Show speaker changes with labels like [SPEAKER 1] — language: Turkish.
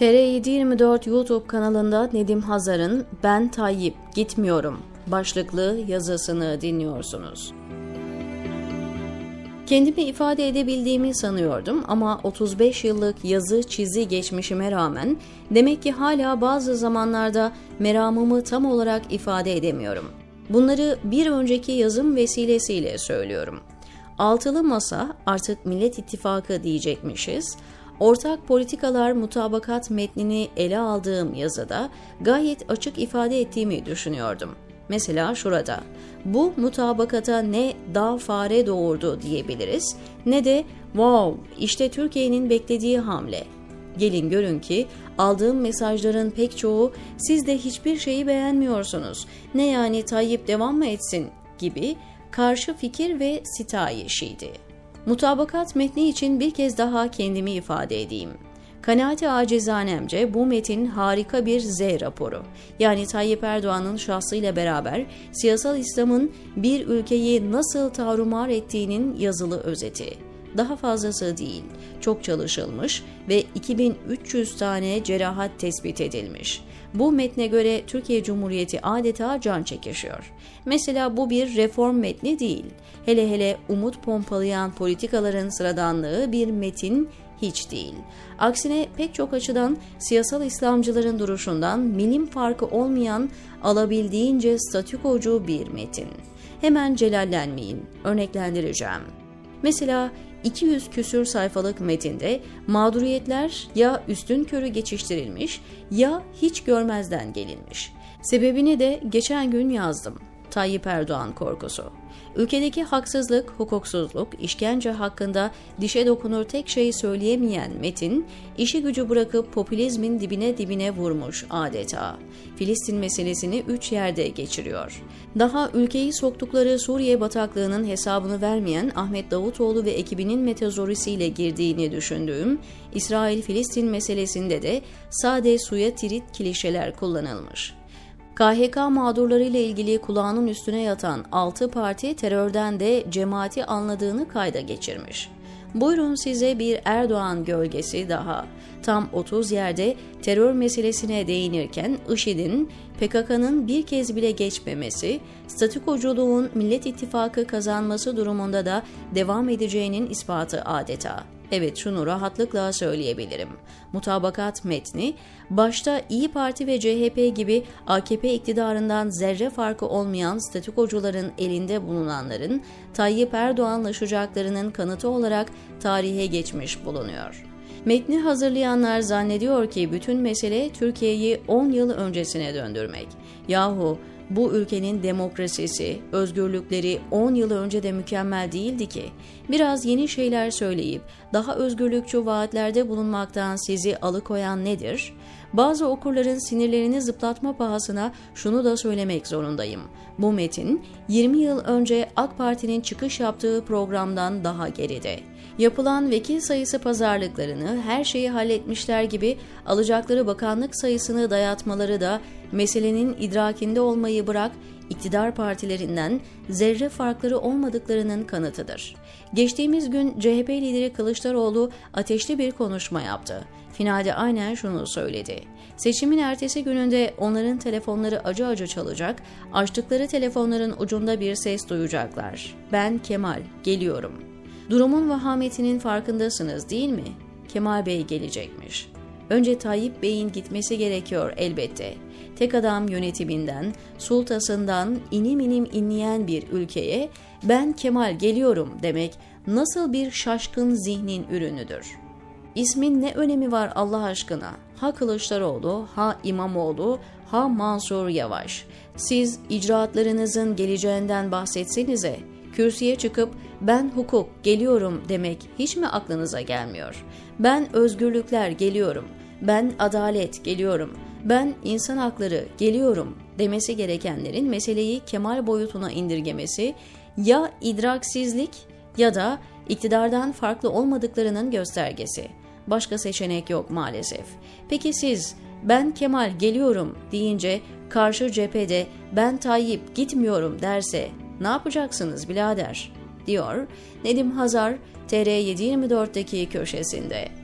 [SPEAKER 1] TR724 YouTube kanalında Nedim Hazar'ın Ben Tayyip Gitmiyorum başlıklı yazısını dinliyorsunuz. Kendimi ifade edebildiğimi sanıyordum ama 35 yıllık yazı çizi geçmişime rağmen demek ki hala bazı zamanlarda meramımı tam olarak ifade edemiyorum. Bunları bir önceki yazım vesilesiyle söylüyorum. Altılı masa artık Millet İttifakı diyecekmişiz. Ortak politikalar mutabakat metnini ele aldığım yazıda gayet açık ifade ettiğimi düşünüyordum. Mesela şurada, bu mutabakata ne dağ fare doğurdu diyebiliriz ne de wow işte Türkiye'nin beklediği hamle. Gelin görün ki aldığım mesajların pek çoğu siz de hiçbir şeyi beğenmiyorsunuz. Ne yani Tayyip devam mı etsin gibi karşı fikir ve sitayişiydi. Mutabakat metni için bir kez daha kendimi ifade edeyim. Kanaati acizanemce bu metin harika bir Z raporu. Yani Tayyip Erdoğan'ın şahsıyla beraber siyasal İslam'ın bir ülkeyi nasıl tarumar ettiğinin yazılı özeti. Daha fazlası değil, çok çalışılmış ve 2300 tane cerahat tespit edilmiş. Bu metne göre Türkiye Cumhuriyeti adeta can çekişiyor. Mesela bu bir reform metni değil. Hele hele umut pompalayan politikaların sıradanlığı bir metin hiç değil. Aksine pek çok açıdan siyasal İslamcıların duruşundan milim farkı olmayan alabildiğince statükocu bir metin. Hemen celallenmeyin, örneklendireceğim. Mesela 200 küsür sayfalık metinde mağduriyetler ya üstün körü geçiştirilmiş ya hiç görmezden gelinmiş. Sebebini de geçen gün yazdım. Tayyip Erdoğan korkusu. Ülkedeki haksızlık, hukuksuzluk, işkence hakkında dişe dokunur tek şeyi söyleyemeyen Metin, işi gücü bırakıp popülizmin dibine dibine vurmuş adeta. Filistin meselesini üç yerde geçiriyor. Daha ülkeyi soktukları Suriye bataklığının hesabını vermeyen Ahmet Davutoğlu ve ekibinin metazorisiyle girdiğini düşündüğüm İsrail-Filistin meselesinde de sade suya tirit klişeler kullanılmış. KHK mağdurları ile ilgili kulağının üstüne yatan 6 parti terörden de cemaati anladığını kayda geçirmiş. Buyurun size bir Erdoğan gölgesi daha. Tam 30 yerde terör meselesine değinirken IŞİD'in PKK'nın bir kez bile geçmemesi, statükoculuğun Millet İttifakı kazanması durumunda da devam edeceğinin ispatı adeta. Evet şunu rahatlıkla söyleyebilirim. Mutabakat metni başta İyi Parti ve CHP gibi AKP iktidarından zerre farkı olmayan statükocuların elinde bulunanların Tayyip Erdoğanlaşacaklarının kanıtı olarak tarihe geçmiş bulunuyor. Metni hazırlayanlar zannediyor ki bütün mesele Türkiye'yi 10 yıl öncesine döndürmek. Yahu bu ülkenin demokrasisi, özgürlükleri 10 yıl önce de mükemmel değildi ki. Biraz yeni şeyler söyleyip daha özgürlükçü vaatlerde bulunmaktan sizi alıkoyan nedir? Bazı okurların sinirlerini zıplatma pahasına şunu da söylemek zorundayım. Bu metin 20 yıl önce AK Parti'nin çıkış yaptığı programdan daha geride. Yapılan vekil sayısı pazarlıklarını her şeyi halletmişler gibi alacakları bakanlık sayısını dayatmaları da meselenin idrakinde olmayı bırak iktidar partilerinden zerre farkları olmadıklarının kanıtıdır. Geçtiğimiz gün CHP lideri Kılıçdaroğlu ateşli bir konuşma yaptı. Finalde aynen şunu söyledi. Seçimin ertesi gününde onların telefonları acı acı çalacak, açtıkları telefonların ucunda bir ses duyacaklar. Ben Kemal, geliyorum. Durumun vahametinin farkındasınız değil mi? Kemal Bey gelecekmiş. Önce Tayyip Bey'in gitmesi gerekiyor elbette. Tek adam yönetiminden, sultasından inim inim inleyen bir ülkeye ben Kemal geliyorum demek nasıl bir şaşkın zihnin ürünüdür. İsmin ne önemi var Allah aşkına? Ha Kılıçdaroğlu, ha İmamoğlu, ha Mansur Yavaş. Siz icraatlarınızın geleceğinden bahsetsenize. Kürsüye çıkıp ben hukuk geliyorum demek hiç mi aklınıza gelmiyor? Ben özgürlükler geliyorum. Ben adalet geliyorum. Ben insan hakları geliyorum demesi gerekenlerin meseleyi kemal boyutuna indirgemesi ya idraksizlik ya da iktidardan farklı olmadıklarının göstergesi. Başka seçenek yok maalesef. Peki siz ben Kemal geliyorum deyince karşı cephede ben Tayyip gitmiyorum derse ne yapacaksınız birader? diyor Nedim Hazar TR724'deki köşesinde.